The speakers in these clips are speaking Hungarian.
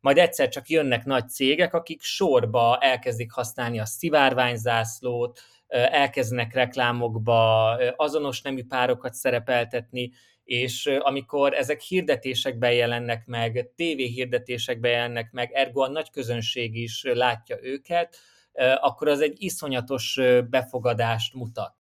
majd egyszer csak jönnek nagy cégek, akik sorba elkezdik használni a szivárványzászlót, elkezdenek reklámokba azonos nemű párokat szerepeltetni, és amikor ezek hirdetésekben jelennek meg, tévéhirdetésekben jelennek meg, ergo a nagy közönség is látja őket, akkor az egy iszonyatos befogadást mutat.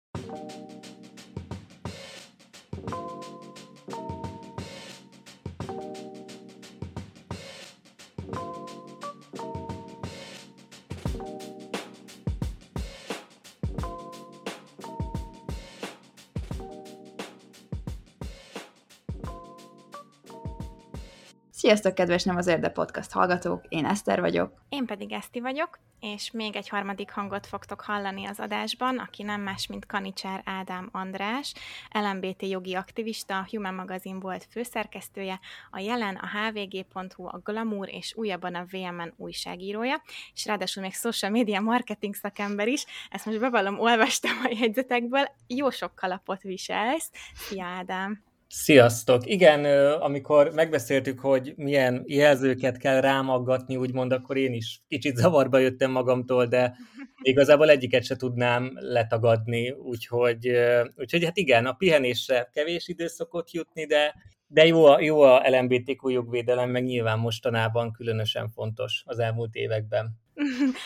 Sziasztok, kedves Nem az Érde Podcast hallgatók, én Eszter vagyok. Én pedig Eszti vagyok, és még egy harmadik hangot fogtok hallani az adásban, aki nem más, mint Kanicsár Ádám András, LMBT jogi aktivista, Human Magazine volt főszerkesztője, a Jelen, a hvg.hu, a Glamour és újabban a VMN újságírója, és ráadásul még social media marketing szakember is, ezt most bevallom, olvastam a jegyzetekből, jó sok kalapot viselsz. Szia Ádám! Sziasztok! Igen, amikor megbeszéltük, hogy milyen jelzőket kell rámaggatni, úgymond, akkor én is kicsit zavarba jöttem magamtól, de igazából egyiket se tudnám letagadni, úgyhogy, úgyhogy hát igen, a pihenésre kevés idő szokott jutni, de, de jó a, jó a LMBTQ jogvédelem, meg nyilván mostanában különösen fontos az elmúlt években.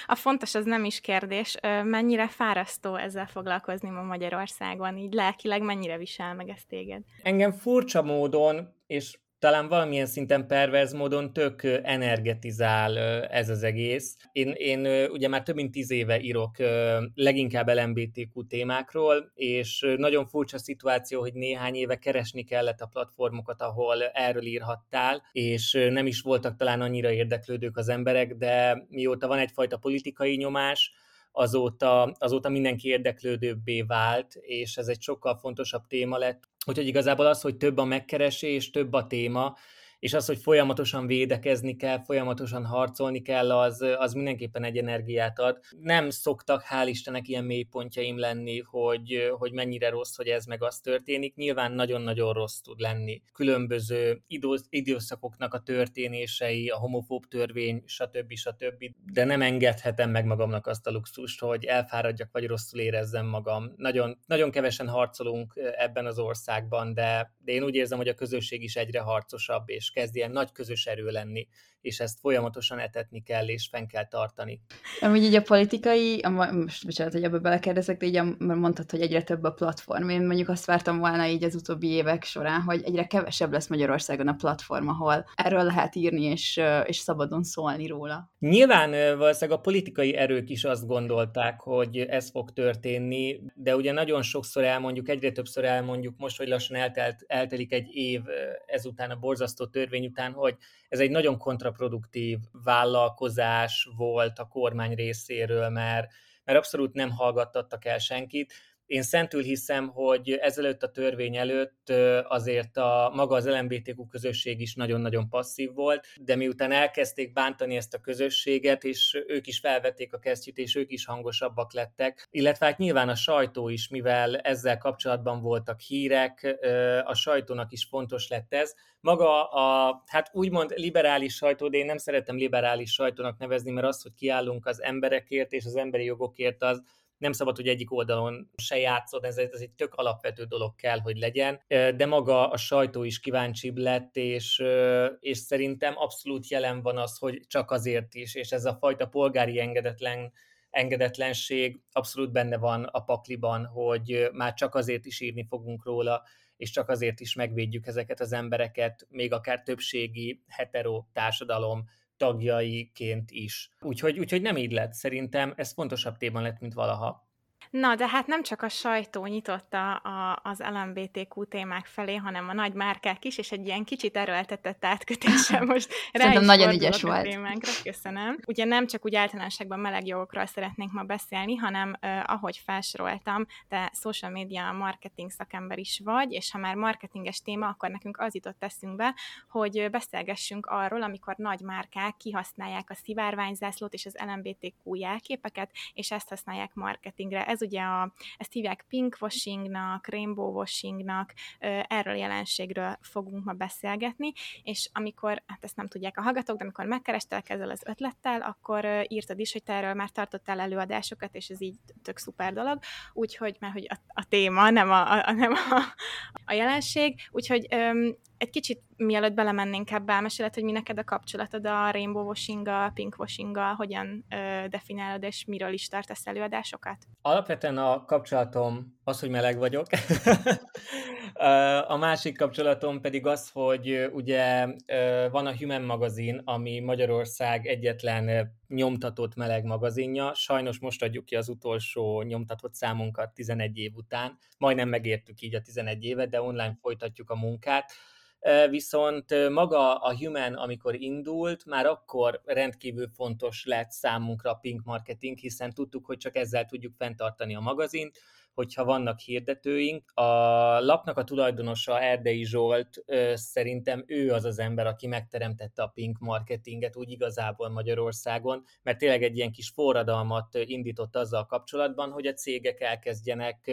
A fontos az nem is kérdés. Mennyire fárasztó ezzel foglalkozni ma Magyarországon? Így lelkileg mennyire visel meg ezt téged? Engem furcsa módon, és talán valamilyen szinten perverz módon tök energetizál ez az egész. Én, én ugye már több mint tíz éve írok leginkább LMBTQ témákról, és nagyon furcsa szituáció, hogy néhány éve keresni kellett a platformokat, ahol erről írhattál, és nem is voltak talán annyira érdeklődők az emberek, de mióta van egyfajta politikai nyomás, azóta, azóta mindenki érdeklődőbbé vált, és ez egy sokkal fontosabb téma lett. Úgyhogy igazából az, hogy több a megkeresés, több a téma, és az, hogy folyamatosan védekezni kell, folyamatosan harcolni kell, az, az mindenképpen egy energiát ad. Nem szoktak, hál' Istennek, ilyen mélypontjaim lenni, hogy, hogy mennyire rossz, hogy ez meg az történik. Nyilván nagyon-nagyon rossz tud lenni. Különböző időszakoknak a történései, a homofób törvény, stb. stb. De nem engedhetem meg magamnak azt a luxust, hogy elfáradjak, vagy rosszul érezzem magam. Nagyon, nagyon kevesen harcolunk ebben az országban, de, de én úgy érzem, hogy a közösség is egyre harcosabb, és és kezd ilyen nagy közös erő lenni, és ezt folyamatosan etetni kell, és fenn kell tartani. Amúgy így a politikai, most bocsánat, hogy ebbe belekérdezek, de így mondtad, hogy egyre több a platform. Én mondjuk azt vártam volna így az utóbbi évek során, hogy egyre kevesebb lesz Magyarországon a platform, ahol erről lehet írni, és, és szabadon szólni róla. Nyilván valószínűleg a politikai erők is azt gondolták, hogy ez fog történni, de ugye nagyon sokszor elmondjuk, egyre többször elmondjuk, most, hogy lassan eltelt, eltelik egy év ezután a borzasztó törvény után, hogy ez egy nagyon kontraproduktív vállalkozás volt a kormány részéről, mert, mert abszolút nem hallgattattak el senkit. Én szentül hiszem, hogy ezelőtt a törvény előtt azért a maga az LMBTQ közösség is nagyon-nagyon passzív volt, de miután elkezdték bántani ezt a közösséget, és ők is felvették a kesztyűt, és ők is hangosabbak lettek, illetve hát nyilván a sajtó is, mivel ezzel kapcsolatban voltak hírek, a sajtónak is fontos lett ez. Maga a, hát úgymond liberális sajtó, de én nem szeretem liberális sajtónak nevezni, mert az, hogy kiállunk az emberekért és az emberi jogokért, az nem szabad, hogy egyik oldalon se játszod, ez, ez egy tök alapvető dolog kell, hogy legyen, de maga a sajtó is kíváncsibb lett, és, és szerintem abszolút jelen van az, hogy csak azért is, és ez a fajta polgári engedetlen engedetlenség abszolút benne van a pakliban, hogy már csak azért is írni fogunk róla, és csak azért is megvédjük ezeket az embereket, még akár többségi hetero társadalom tagjaiként is. Úgyhogy, úgyhogy nem így lett. Szerintem ez fontosabb téma lett, mint valaha. Na, de hát nem csak a sajtó nyitotta a, az LMBTQ témák felé, hanem a nagy márkák is, és egy ilyen kicsit erőltetett átkötéssel most rá is nagyon ügyes volt. témánkra. Köszönöm. Ugye nem csak úgy általánosságban meleg jogokról szeretnénk ma beszélni, hanem uh, ahogy felsoroltam, te social media marketing szakember is vagy, és ha már marketinges téma, akkor nekünk az jutott eszünkbe, hogy beszélgessünk arról, amikor nagy márkák kihasználják a szivárványzászlót és az LMBTQ jelképeket, és ezt használják marketingre. Ez ugye a, ezt hívják pinkwashingnak, rainbowwashingnak, erről a jelenségről fogunk ma beszélgetni, és amikor, hát ezt nem tudják a hallgatók, de amikor megkerestelek ezzel az ötlettel, akkor írtad is, hogy te erről már tartottál előadásokat, és ez így tök szuper dolog, úgyhogy, mert hogy a, a téma, nem a, a, nem a, a jelenség, úgyhogy öm, egy kicsit mielőtt belemennénk ebbe, elmeséled, hogy mi neked a kapcsolatod a rainbow washing pink washing hogyan ö, definiálod, és miről is tartasz előadásokat? Alapvetően a kapcsolatom az, hogy meleg vagyok. a másik kapcsolatom pedig az, hogy ugye van a Human magazin, ami Magyarország egyetlen nyomtatott meleg magazinja. Sajnos most adjuk ki az utolsó nyomtatott számunkat 11 év után. Majdnem megértük így a 11 évet, de online folytatjuk a munkát viszont maga a Human, amikor indult, már akkor rendkívül fontos lett számunkra a pink marketing, hiszen tudtuk, hogy csak ezzel tudjuk fenntartani a magazint, hogyha vannak hirdetőink. A lapnak a tulajdonosa Erdei Zsolt, szerintem ő az az ember, aki megteremtette a pink marketinget úgy igazából Magyarországon, mert tényleg egy ilyen kis forradalmat indított azzal kapcsolatban, hogy a cégek elkezdjenek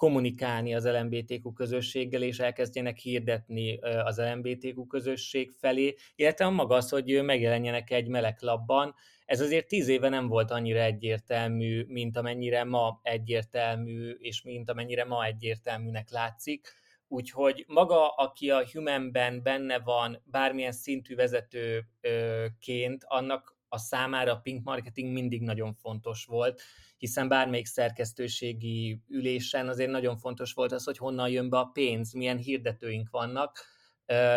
kommunikálni az LMBTQ közösséggel, és elkezdjenek hirdetni az LMBTQ közösség felé, illetve maga az, hogy megjelenjenek egy meleklapban. Ez azért tíz éve nem volt annyira egyértelmű, mint amennyire ma egyértelmű, és mint amennyire ma egyértelműnek látszik. Úgyhogy maga, aki a Humanben benne van, bármilyen szintű vezetőként, annak a számára a pink marketing mindig nagyon fontos volt, hiszen bármelyik szerkesztőségi ülésen azért nagyon fontos volt az, hogy honnan jön be a pénz, milyen hirdetőink vannak,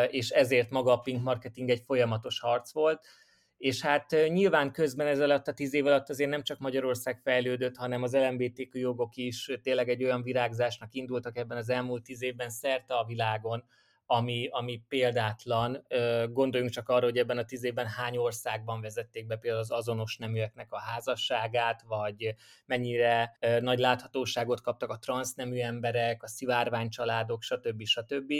és ezért maga a pink marketing egy folyamatos harc volt, és hát nyilván közben ez alatt a tíz év alatt azért nem csak Magyarország fejlődött, hanem az LMBTQ jogok is tényleg egy olyan virágzásnak indultak ebben az elmúlt tíz évben szerte a világon, ami, ami példátlan. Gondoljunk csak arra, hogy ebben a tíz évben hány országban vezették be például az azonos neműeknek a házasságát, vagy mennyire nagy láthatóságot kaptak a transznemű emberek, a szivárványcsaládok, stb. stb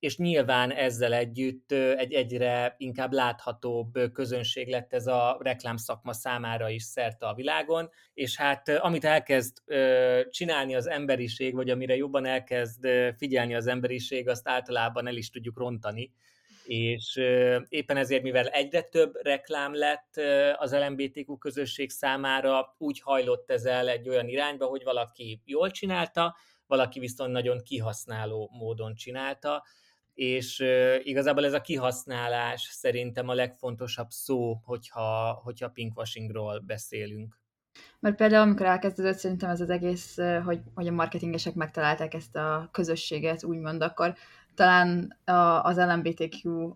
és nyilván ezzel együtt egy egyre inkább láthatóbb közönség lett ez a reklámszakma számára is szerte a világon, és hát amit elkezd csinálni az emberiség, vagy amire jobban elkezd figyelni az emberiség, azt általában el is tudjuk rontani, és éppen ezért, mivel egyre több reklám lett az LMBTQ közösség számára, úgy hajlott ez el egy olyan irányba, hogy valaki jól csinálta, valaki viszont nagyon kihasználó módon csinálta, és igazából ez a kihasználás szerintem a legfontosabb szó, hogyha, hogyha pinkwashingról beszélünk. Mert például, amikor elkezdődött szerintem ez az egész, hogy, hogy a marketingesek megtalálták ezt a közösséget, úgymond, akkor talán az LMBTQ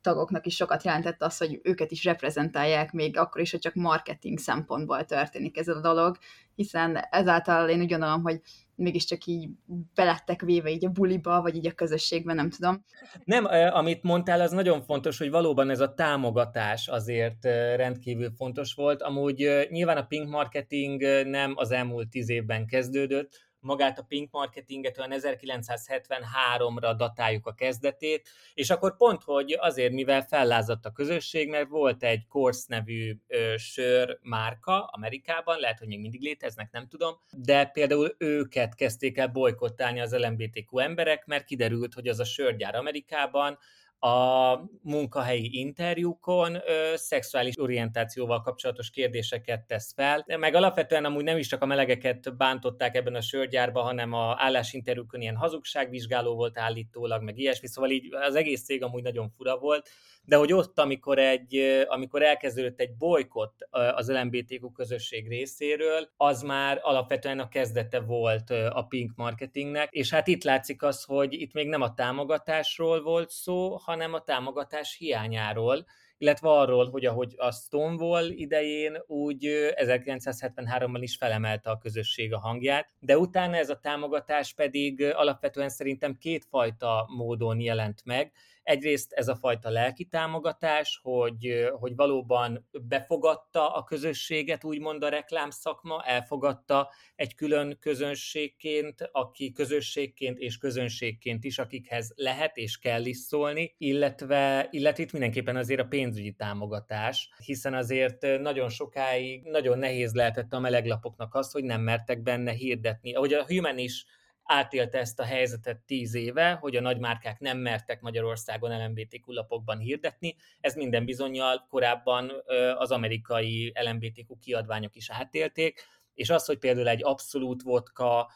tagoknak is sokat jelentett az, hogy őket is reprezentálják, még akkor is, hogy csak marketing szempontból történik ez a dolog, hiszen ezáltal én úgy gondolom, hogy mégiscsak így belettek véve így a buliba, vagy így a közösségben, nem tudom. Nem, amit mondtál, az nagyon fontos, hogy valóban ez a támogatás azért rendkívül fontos volt. Amúgy nyilván a pink marketing nem az elmúlt tíz évben kezdődött, magát a pink marketinget olyan 1973-ra datáljuk a kezdetét, és akkor pont, hogy azért, mivel fellázadt a közösség, mert volt egy Course nevű ö, sör márka Amerikában, lehet, hogy még mindig léteznek, nem tudom, de például őket kezdték el bolykottálni az LMBTQ emberek, mert kiderült, hogy az a sörgyár Amerikában a munkahelyi interjúkon ö, szexuális orientációval kapcsolatos kérdéseket tesz fel, meg alapvetően amúgy nem is csak a melegeket bántották ebben a sörgyárban, hanem a állásinterjúkon ilyen hazugságvizsgáló volt állítólag, meg ilyesmi, szóval így az egész cég amúgy nagyon fura volt, de hogy ott, amikor, egy, amikor elkezdődött egy bolykott az LMBTQ közösség részéről, az már alapvetően a kezdete volt a pink marketingnek, és hát itt látszik az, hogy itt még nem a támogatásról volt szó, hanem a támogatás hiányáról, illetve arról, hogy ahogy a Stonewall idején, úgy 1973-ban is felemelte a közösség a hangját, de utána ez a támogatás pedig alapvetően szerintem kétfajta módon jelent meg. Egyrészt ez a fajta lelki támogatás, hogy, hogy valóban befogadta a közösséget, úgymond a reklámszakma, elfogadta egy külön közönségként, aki közösségként és közönségként is, akikhez lehet és kell is szólni, illetve, illetve itt mindenképpen azért a pénzügyi támogatás, hiszen azért nagyon sokáig nagyon nehéz lehetett a meleglapoknak az, hogy nem mertek benne hirdetni. Ahogy a Human is átélte ezt a helyzetet tíz éve, hogy a nagymárkák nem mertek Magyarországon LMBTQ lapokban hirdetni. Ez minden bizonyal korábban az amerikai LMBTQ kiadványok is átélték, és az, hogy például egy abszolút vodka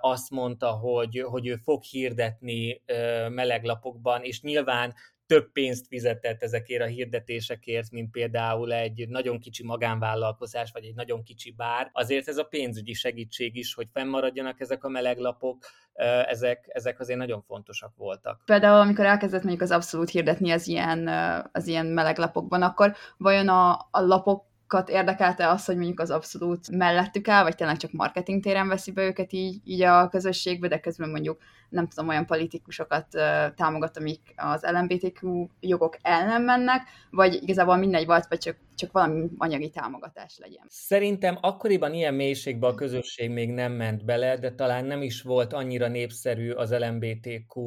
azt mondta, hogy, hogy ő fog hirdetni meleglapokban, és nyilván több pénzt fizetett ezekért a hirdetésekért, mint például egy nagyon kicsi magánvállalkozás, vagy egy nagyon kicsi bár. Azért ez a pénzügyi segítség is, hogy fennmaradjanak ezek a meleglapok, ezek, ezek azért nagyon fontosak voltak. Például, amikor elkezdett mondjuk az abszolút hirdetni az ilyen, az ilyen meleglapokban, akkor vajon a, a lapok érdekelte az, hogy mondjuk az abszolút mellettük áll, vagy tényleg csak marketing téren veszi be őket így, így a közösségbe, de közben mondjuk nem tudom, olyan politikusokat támogat, amik az LMBTQ jogok ellen mennek, vagy igazából mindegy volt, vagy csak, csak valami anyagi támogatás legyen. Szerintem akkoriban ilyen mélységben a közösség még nem ment bele, de talán nem is volt annyira népszerű az LMBTQ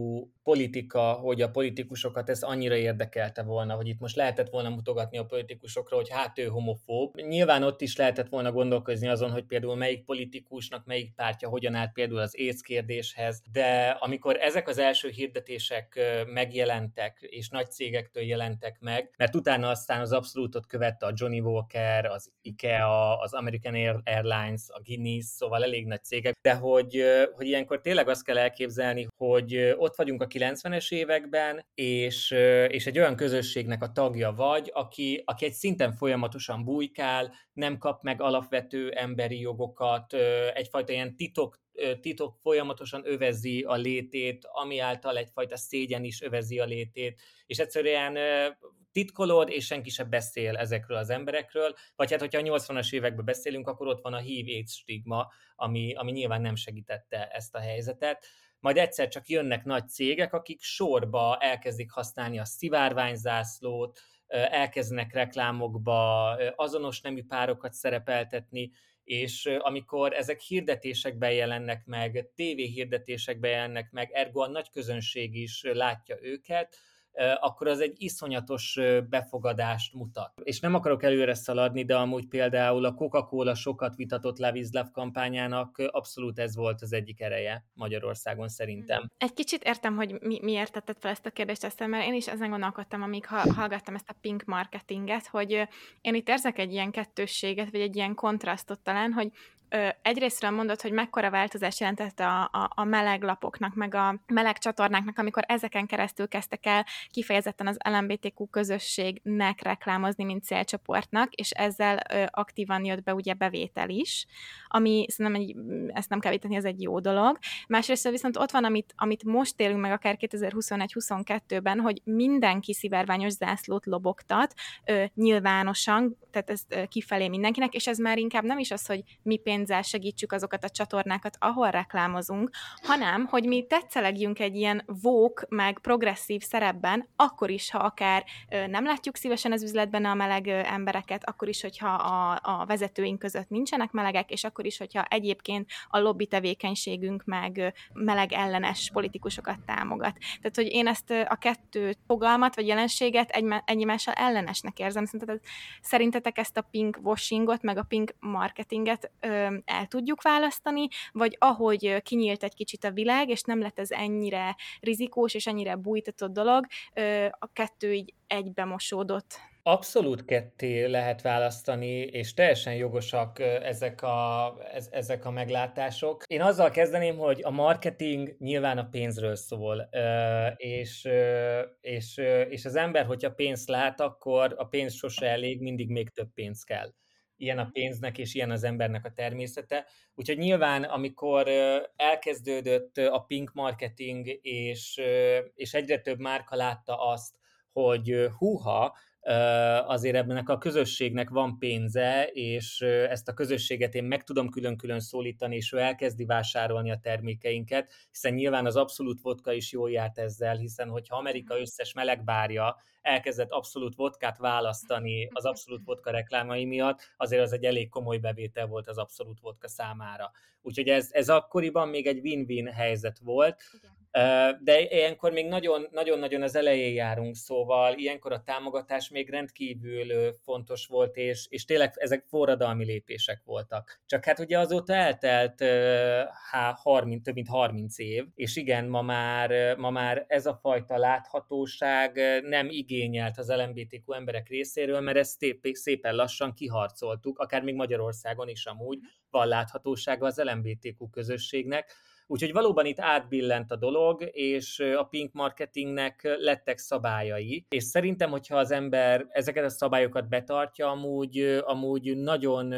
politika, hogy a politikusokat ez annyira érdekelte volna, hogy itt most lehetett volna mutogatni a politikusokra, hogy hát ő homofób. Nyilván ott is lehetett volna gondolkozni azon, hogy például melyik politikusnak, melyik pártja hogyan állt például az ész kérdéshez, de amikor ezek az első hirdetések megjelentek, és nagy cégektől jelentek meg, mert utána aztán az abszolútot követte a Johnny Walker, az IKEA, az American Airlines, a Guinness, szóval elég nagy cégek, de hogy, hogy ilyenkor tényleg azt kell elképzelni, hogy ott vagyunk a 90-es években, és, és egy olyan közösségnek a tagja vagy, aki, aki egy szinten folyamatosan bujkál, nem kap meg alapvető emberi jogokat, egyfajta ilyen titok titok folyamatosan övezi a létét, ami által egyfajta szégyen is övezi a létét, és egyszerűen titkolod, és senki sem beszél ezekről az emberekről, vagy hát, hogyha a 80-as években beszélünk, akkor ott van a HIV AIDS stigma, ami, ami nyilván nem segítette ezt a helyzetet. Majd egyszer csak jönnek nagy cégek, akik sorba elkezdik használni a szivárványzászlót, elkezdenek reklámokba azonos nemű párokat szerepeltetni, és amikor ezek hirdetésekben jelennek meg, tévéhirdetésekben jelennek meg, ergo a nagy közönség is látja őket, akkor az egy iszonyatos befogadást mutat. És nem akarok előre szaladni, de amúgy például a Coca-Cola sokat vitatott Love kampányának abszolút ez volt az egyik ereje Magyarországon szerintem. Egy kicsit értem, hogy mi, miért tetted fel ezt a kérdést, ezt, mert én is ezen gondolkodtam, amíg hallgattam ezt a pink marketinget, hogy én itt érzek egy ilyen kettősséget, vagy egy ilyen kontrasztot talán, hogy ö, egyrésztről mondod, hogy mekkora változás jelentett a, a, a meleg lapoknak, meg a meleg csatornáknak, amikor ezeken keresztül kezdtek el kifejezetten az LMBTQ közösségnek reklámozni, mint célcsoportnak, és ezzel ö, aktívan jött be ugye bevétel is, ami szerintem egy, ezt nem kell vítani, ez egy jó dolog. Másrészt viszont ott van, amit, amit most élünk meg akár 2021-22-ben, hogy mindenki szivárványos zászlót lobogtat ö, nyilvánosan, tehát ez ö, kifelé mindenkinek, és ez már inkább nem is az, hogy mi pénz pénzzel segítsük azokat a csatornákat, ahol reklámozunk, hanem, hogy mi tetszelegjünk egy ilyen vók, meg progresszív szerepben, akkor is, ha akár nem látjuk szívesen az üzletben a meleg embereket, akkor is, hogyha a, a vezetőink között nincsenek melegek, és akkor is, hogyha egyébként a lobby tevékenységünk meg meleg ellenes politikusokat támogat. Tehát, hogy én ezt a kettő fogalmat, vagy jelenséget egy, egymással ellenesnek érzem. Szerintetek ezt a pink washingot, meg a pink marketinget ö, el tudjuk választani, vagy ahogy kinyílt egy kicsit a világ, és nem lett ez ennyire rizikós és ennyire bújtatott dolog, a kettő így egybe mosódott. Abszolút ketté lehet választani, és teljesen jogosak ezek a, ez, ezek a meglátások. Én azzal kezdeném, hogy a marketing nyilván a pénzről szól, és, és, és az ember, hogyha pénzt lát, akkor a pénz sose elég, mindig még több pénz kell ilyen a pénznek, és ilyen az embernek a természete. Úgyhogy nyilván, amikor elkezdődött a pink marketing, és, és egyre több márka látta azt, hogy húha, azért ebben a közösségnek van pénze, és ezt a közösséget én meg tudom külön-külön szólítani, és ő elkezdi vásárolni a termékeinket, hiszen nyilván az abszolút vodka is jól járt ezzel, hiszen hogyha Amerika összes melegbárja elkezdett abszolút vodkát választani az abszolút vodka reklámai miatt, azért az egy elég komoly bevétel volt az abszolút vodka számára. Úgyhogy ez, ez akkoriban még egy win-win helyzet volt. Igen de ilyenkor még nagyon-nagyon az elején járunk, szóval ilyenkor a támogatás még rendkívül fontos volt, és, és tényleg ezek forradalmi lépések voltak. Csak hát ugye azóta eltelt há, 30, több mint 30 év, és igen, ma már, ma már ez a fajta láthatóság nem igényelt az LMBTQ emberek részéről, mert ezt szépen lassan kiharcoltuk, akár még Magyarországon is amúgy van láthatósága az LMBTQ közösségnek, Úgyhogy valóban itt átbillent a dolog, és a pink marketingnek lettek szabályai, és szerintem, hogyha az ember ezeket a szabályokat betartja, amúgy, amúgy nagyon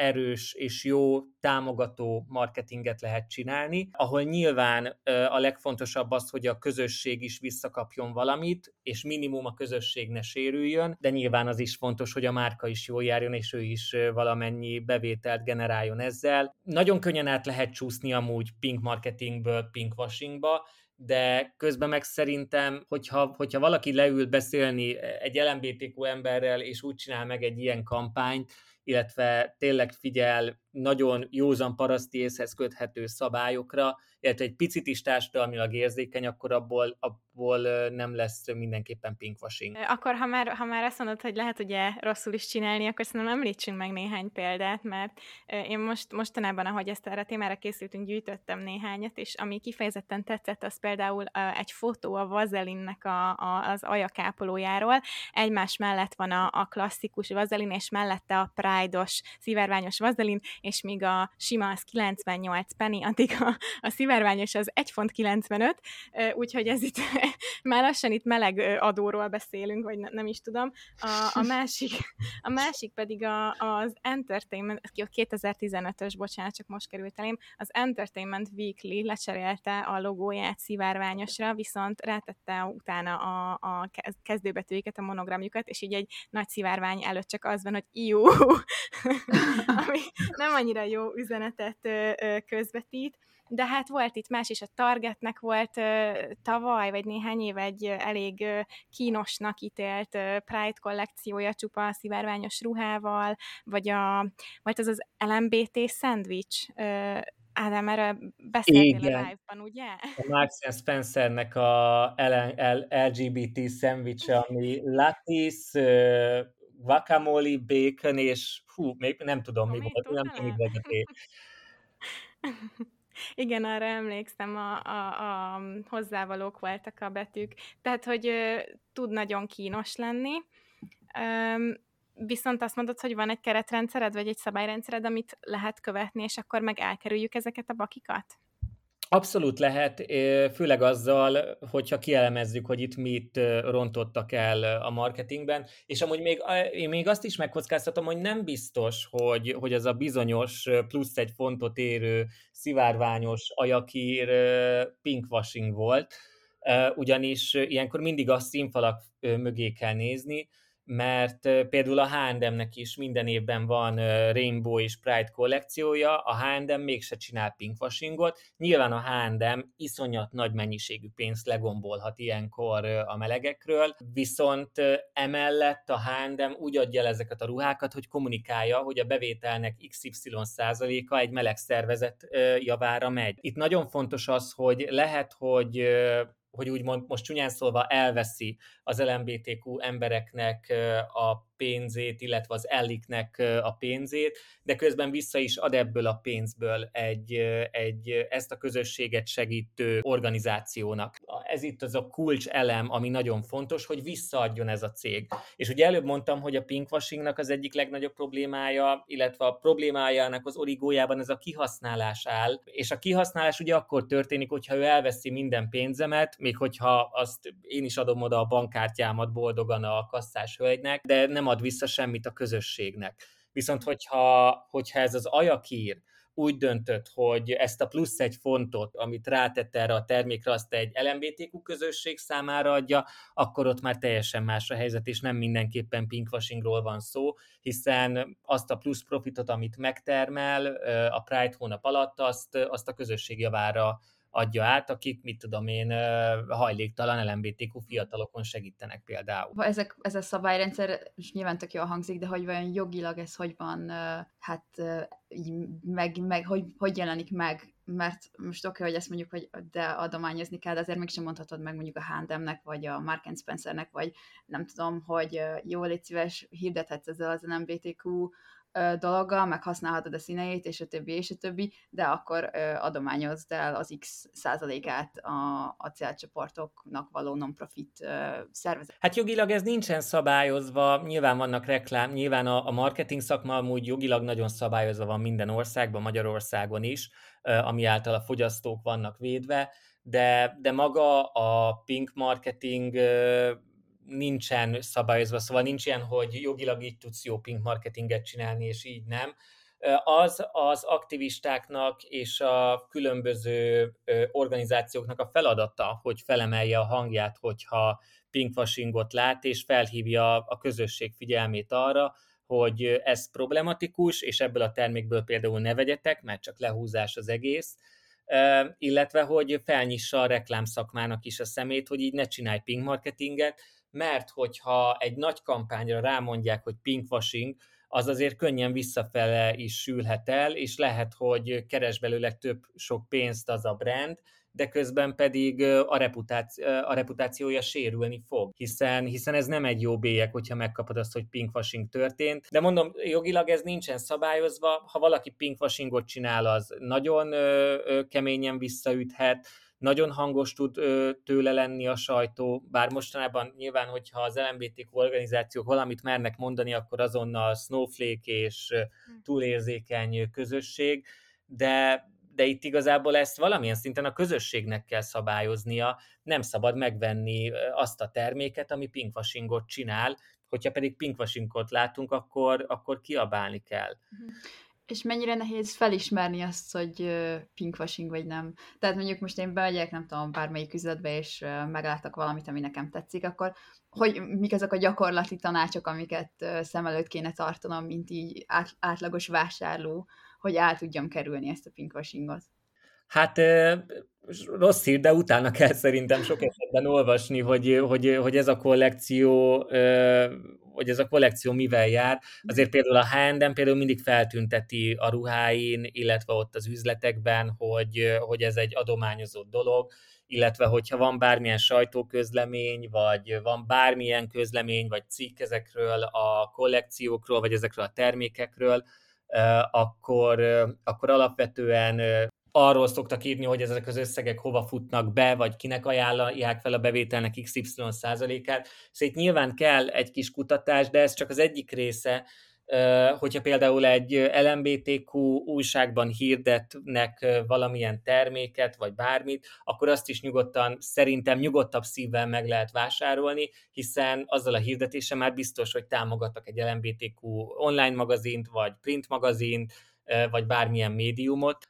erős és jó támogató marketinget lehet csinálni, ahol nyilván a legfontosabb az, hogy a közösség is visszakapjon valamit, és minimum a közösség ne sérüljön, de nyilván az is fontos, hogy a márka is jól járjon, és ő is valamennyi bevételt generáljon ezzel. Nagyon könnyen át lehet csúszni amúgy pink marketingből pink washingba, de közben meg szerintem, hogyha, hogyha valaki leül beszélni egy LMBTQ emberrel, és úgy csinál meg egy ilyen kampányt, illetve tényleg figyel nagyon józan paraszti észhez köthető szabályokra, illetve egy picit is társadalmilag érzékeny, akkor abból, abból nem lesz mindenképpen pinkwashing. Akkor, ha már, ha már azt mondod, hogy lehet ugye rosszul is csinálni, akkor szerintem említsünk meg néhány példát, mert én most mostanában, ahogy ezt erre témára készültünk, gyűjtöttem néhányat, és ami kifejezetten tetszett, az például egy fotó a vazelinnek a, a, az ajakápolójáról. Egymás mellett van a, a klasszikus vazelin, és mellette a Pride-os szivárványos vazelin, és míg a sima az 98 penny, addig a, a szivárványos az 1 font 95, úgyhogy ez itt már lassan itt meleg adóról beszélünk, vagy ne, nem is tudom. A, a, másik, a másik pedig a, az Entertainment, a 2015-ös, bocsánat, csak most került elém, az Entertainment Weekly lecserélte a logóját szivárványosra, viszont rátette utána a, a kezdőbetűiket, a monogramjukat, és így egy nagy szivárvány előtt csak az van, hogy jó, ami nem annyira jó üzenetet közvetít, de hát volt itt más is, a Targetnek volt tavaly, vagy néhány év egy elég kínosnak ítélt Pride kollekciója csupa szivárványos ruhával, vagy a, vagy az az LMBT szendvics, Ádám, erre beszéltél Igen. a live-ban, ugye? A Marks Spencernek a LGBT szendvicse, ami latis, guacamole, bacon, és hú, még nem tudom, mi volt, nem tudom, mi volt Igen, arra emlékszem, a, a, a hozzávalók voltak a betűk. Tehát, hogy ö, tud nagyon kínos lenni. Ö, viszont azt mondod, hogy van egy keretrendszered, vagy egy szabályrendszered, amit lehet követni, és akkor meg elkerüljük ezeket a bakikat? Abszolút lehet, főleg azzal, hogyha kielemezzük, hogy itt mit rontottak el a marketingben, és amúgy még, én még azt is megkockáztatom, hogy nem biztos, hogy, hogy az a bizonyos plusz egy fontot érő szivárványos ajakír pinkwashing volt, ugyanis ilyenkor mindig a színfalak mögé kell nézni, mert például a H&M-nek is minden évben van Rainbow és Pride kollekciója, a H&M mégse csinál pinkwashingot, nyilván a H&M iszonyat nagy mennyiségű pénzt legombolhat ilyenkor a melegekről, viszont emellett a H&M úgy adja el ezeket a ruhákat, hogy kommunikálja, hogy a bevételnek XY százaléka egy meleg szervezet javára megy. Itt nagyon fontos az, hogy lehet, hogy hogy úgymond most csúnyán szólva elveszi az LMBTQ embereknek a pénzét, illetve az elliknek a pénzét, de közben vissza is ad ebből a pénzből egy, egy ezt a közösséget segítő organizációnak. Ez itt az a kulcs elem, ami nagyon fontos, hogy visszaadjon ez a cég. És ugye előbb mondtam, hogy a pinkwashingnak az egyik legnagyobb problémája, illetve a problémájának az origójában ez a kihasználás áll, és a kihasználás ugye akkor történik, hogyha ő elveszi minden pénzemet, még hogyha azt én is adom oda a bankkártyámat boldogan a kasszás hölgynek, de nem ad vissza semmit a közösségnek. Viszont hogyha, hogyha ez az ajakír úgy döntött, hogy ezt a plusz egy fontot, amit rátett erre a termékre, azt egy LMBTQ közösség számára adja, akkor ott már teljesen más a helyzet, és nem mindenképpen pinkwashingról van szó, hiszen azt a plusz profitot, amit megtermel a Pride hónap alatt, azt, azt a közösség javára adja át, akik, mit tudom én, hajléktalan LMBTQ fiatalokon segítenek például. Ezek, ez a szabályrendszer, és nyilván tök jól hangzik, de hogy vajon jogilag ez hogy van, hát meg, meg hogy, hogy jelenik meg mert most oké, okay, hogy ezt mondjuk, hogy de adományozni kell, de azért mégsem mondhatod meg mondjuk a H&M-nek, vagy a Mark Spencernek, vagy nem tudom, hogy jó, légy szíves, hirdethetsz ezzel az LMBTQ dologgal, meg használhatod a színeit, és a többi, és a többi, de akkor adományozd el az X százalékát a, a célcsoportoknak való non-profit szervezet. Hát jogilag ez nincsen szabályozva, nyilván vannak reklám, nyilván a, a marketing szakma amúgy jogilag nagyon szabályozva van minden országban, Magyarországon is, ami által a fogyasztók vannak védve, de, de maga a pink marketing nincsen szabályozva, szóval nincs ilyen, hogy jogilag így tudsz jó pink marketinget csinálni, és így nem. Az az aktivistáknak és a különböző organizációknak a feladata, hogy felemelje a hangját, hogyha pinkwashingot lát, és felhívja a közösség figyelmét arra, hogy ez problematikus, és ebből a termékből például ne vegyetek, mert csak lehúzás az egész, illetve hogy felnyissa a reklámszakmának is a szemét, hogy így ne csinálj pink marketinget, mert hogyha egy nagy kampányra rámondják, hogy pinkwashing, az azért könnyen visszafele is sülhet el, és lehet, hogy keres belőle több sok pénzt az a brand, de közben pedig a, reputáci- a reputációja sérülni fog, hiszen, hiszen ez nem egy jó bélyek, hogyha megkapod azt, hogy pinkwashing történt. De mondom, jogilag ez nincsen szabályozva, ha valaki pinkwashingot csinál, az nagyon ö, ö, keményen visszaüthet, nagyon hangos tud ö, tőle lenni a sajtó, bár mostanában nyilván, hogyha az LMBTQ organizációk valamit mernek mondani, akkor azonnal Snowflake és hm. túlérzékeny közösség, de, de itt igazából ezt valamilyen szinten a közösségnek kell szabályoznia, nem szabad megvenni azt a terméket, ami pinkwashingot csinál, hogyha pedig pinkwashingot látunk, akkor, akkor kiabálni kell. És mennyire nehéz felismerni azt, hogy pinkwashing vagy nem. Tehát mondjuk most én bemegyek, nem tudom, bármelyik üzletbe, és meglátok valamit, ami nekem tetszik, akkor hogy mik ezek a gyakorlati tanácsok, amiket szem előtt kéne tartanom, mint így át, átlagos vásárló, hogy át tudjam kerülni ezt a pinkwashingot? Hát rossz hír, de utána kell szerintem sok esetben olvasni, hogy, hogy, hogy ez a kollekció hogy ez a kollekció mivel jár. Azért például a H&M például mindig feltünteti a ruháin, illetve ott az üzletekben, hogy, hogy ez egy adományozott dolog, illetve hogyha van bármilyen sajtóközlemény, vagy van bármilyen közlemény, vagy cikk ezekről a kollekciókról, vagy ezekről a termékekről, akkor, akkor alapvetően arról szoktak írni, hogy ezek az összegek hova futnak be, vagy kinek ajánlják fel a bevételnek XY százalékát. Szóval nyilván kell egy kis kutatás, de ez csak az egyik része, hogyha például egy LMBTQ újságban hirdetnek valamilyen terméket, vagy bármit, akkor azt is nyugodtan, szerintem nyugodtabb szívvel meg lehet vásárolni, hiszen azzal a hirdetése már biztos, hogy támogattak egy LMBTQ online magazint, vagy print magazint, vagy bármilyen médiumot,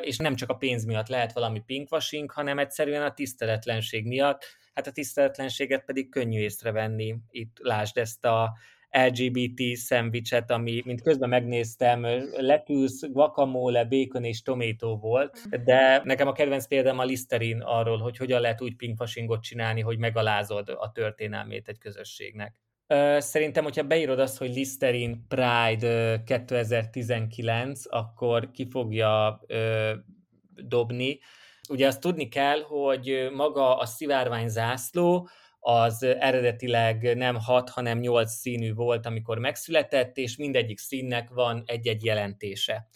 és nem csak a pénz miatt lehet valami pinkwashing, hanem egyszerűen a tiszteletlenség miatt. Hát a tiszteletlenséget pedig könnyű észrevenni. Itt lásd ezt a LGBT szendvicset, ami, mint közben megnéztem, letűsz, guacamole, bacon és tomato volt, de nekem a kedvenc példám a Listerin arról, hogy hogyan lehet úgy pinkwashingot csinálni, hogy megalázod a történelmét egy közösségnek. Szerintem, hogyha beírod azt, hogy Listerine Pride 2019, akkor ki fogja dobni. Ugye azt tudni kell, hogy maga a szivárvány zászló az eredetileg nem hat, hanem nyolc színű volt, amikor megszületett, és mindegyik színnek van egy-egy jelentése.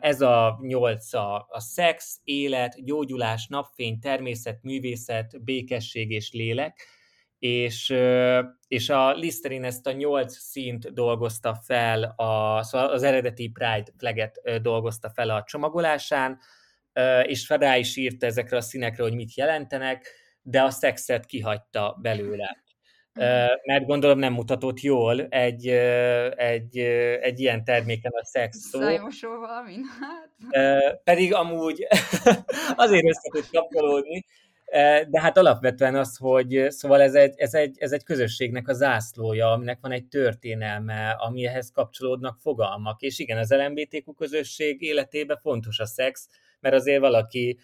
Ez a nyolc a, a szex, élet, gyógyulás, napfény, természet, művészet, békesség és lélek és, és a Listerine ezt a nyolc szint dolgozta fel, a, szóval az eredeti Pride flaget dolgozta fel a csomagolásán, és rá is írta ezekre a színekre, hogy mit jelentenek, de a szexet kihagyta belőle. mert gondolom nem mutatott jól egy, egy, egy ilyen terméken a szex szó. Szájmosó valamin, hát. Pedig amúgy azért össze tud kapcsolódni, de hát alapvetően az, hogy szóval ez egy, ez, egy, ez egy közösségnek a zászlója, aminek van egy történelme, amihez kapcsolódnak fogalmak, és igen, az LMBTQ közösség életében fontos a szex, mert azért valaki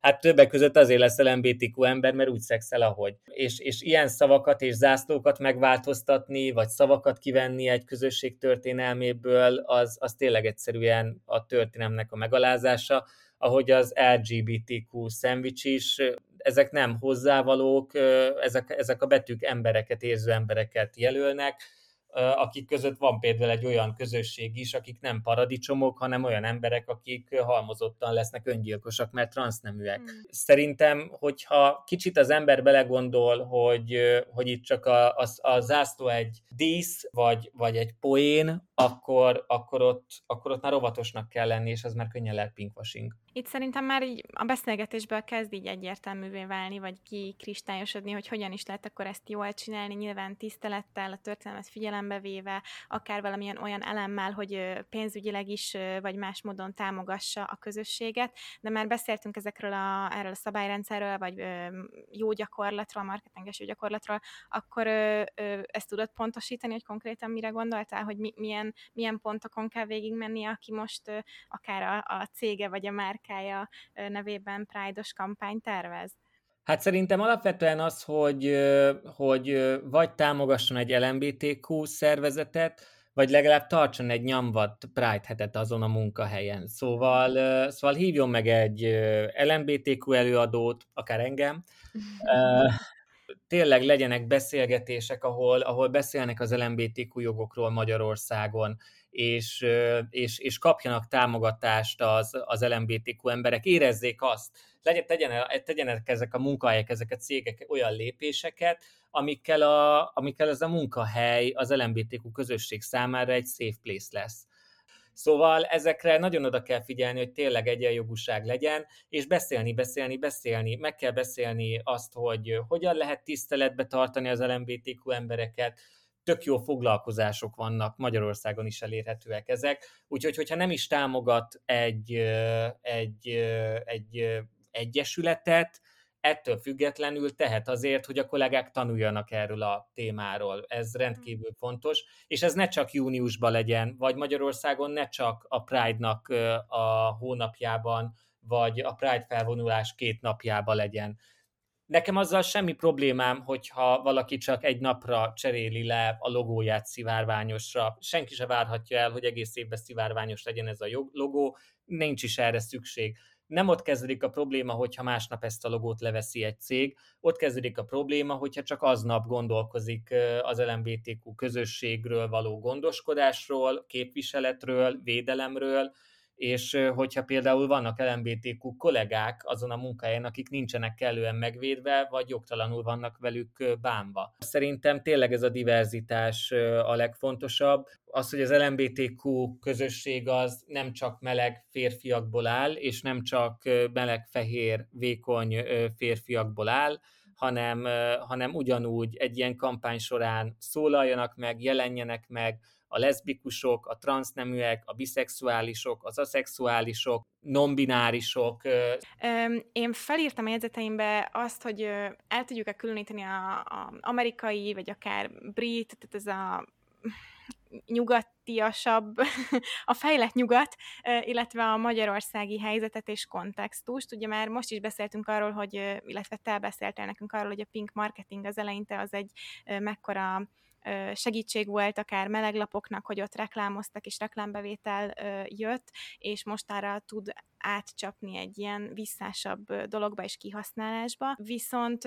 hát többek között azért lesz LMBTQ ember, mert úgy szexel, ahogy. És, és ilyen szavakat és zászlókat megváltoztatni, vagy szavakat kivenni egy közösség történelméből, az, az tényleg egyszerűen a történelmnek a megalázása, ahogy az LGBTQ szendvics is, ezek nem hozzávalók, ezek, ezek a betűk embereket, érző embereket jelölnek, akik között van például egy olyan közösség is, akik nem paradicsomok, hanem olyan emberek, akik halmozottan lesznek öngyilkosak, mert transzneműek. Hmm. Szerintem, hogyha kicsit az ember belegondol, hogy, hogy itt csak a, a, a zászló egy dísz, vagy, vagy egy poén, akkor, akkor, ott, akkor ott már óvatosnak kell lenni, és az már könnyen lehet pinkwashing. Itt szerintem már így a beszélgetésből kezd így egyértelművé válni, vagy kikristályosodni, hogy hogyan is lehet akkor ezt jól csinálni, nyilván tisztelettel, a történelmet figyelembe véve, akár valamilyen olyan elemmel, hogy pénzügyileg is, vagy más módon támogassa a közösséget, de már beszéltünk ezekről a, erről a szabályrendszerről, vagy jó gyakorlatról, marketinges jó gyakorlatról, akkor ezt tudod pontosítani, hogy konkrétan mire gondoltál, hogy mi, milyen, milyen pontokon kell végigmenni, aki most akár a, a cége vagy a márka márkája nevében Pride-os kampány tervez? Hát szerintem alapvetően az, hogy, hogy vagy támogasson egy LMBTQ szervezetet, vagy legalább tartson egy nyomvat Pride hetet azon a munkahelyen. Szóval, szóval hívjon meg egy LMBTQ előadót, akár engem, tényleg legyenek beszélgetések, ahol, ahol beszélnek az LMBTQ jogokról Magyarországon, és, és, és kapjanak támogatást az, az LMBTQ emberek, érezzék azt, legyen, tegyenek, tegyenek ezek a munkahelyek, ezek a cégek olyan lépéseket, amikkel, a, amikkel ez a munkahely az LMBTQ közösség számára egy safe place lesz. Szóval ezekre nagyon oda kell figyelni, hogy tényleg egyenjogúság legyen, és beszélni, beszélni, beszélni. Meg kell beszélni azt, hogy hogyan lehet tiszteletbe tartani az LMBTQ embereket, tök jó foglalkozások vannak, Magyarországon is elérhetőek ezek, úgyhogy hogyha nem is támogat egy, egy, egy egyesületet, ettől függetlenül tehet azért, hogy a kollégák tanuljanak erről a témáról. Ez rendkívül fontos, és ez ne csak júniusban legyen, vagy Magyarországon ne csak a Pride-nak a hónapjában, vagy a Pride felvonulás két napjában legyen. Nekem azzal semmi problémám, hogyha valaki csak egy napra cseréli le a logóját szivárványosra. Senki se várhatja el, hogy egész évben szivárványos legyen ez a logó, nincs is erre szükség. Nem ott kezdődik a probléma, hogyha másnap ezt a logót leveszi egy cég, ott kezdődik a probléma, hogyha csak aznap gondolkozik az LMBTQ közösségről való gondoskodásról, képviseletről, védelemről, és hogyha például vannak LMBTQ kollégák azon a munkahelyen, akik nincsenek kellően megvédve, vagy jogtalanul vannak velük bánva. Szerintem tényleg ez a diverzitás a legfontosabb. Az, hogy az LMBTQ közösség az nem csak meleg férfiakból áll, és nem csak meleg, fehér, vékony férfiakból áll, hanem, hanem ugyanúgy egy ilyen kampány során szólaljanak meg, jelenjenek meg, a leszbikusok, a transzneműek, a biszexuálisok, az aszexuálisok, nonbinárisok. Én felírtam a jegyzeteimbe azt, hogy el tudjuk-e különíteni a, amerikai, vagy akár brit, tehát ez a nyugatiasabb, a fejlett nyugat, illetve a magyarországi helyzetet és kontextust. Ugye már most is beszéltünk arról, hogy, illetve te beszéltél nekünk arról, hogy a pink marketing az eleinte az egy mekkora segítség volt akár meleglapoknak, hogy ott reklámoztak, és reklámbevétel jött, és mostára tud átcsapni egy ilyen visszásabb dologba és kihasználásba. Viszont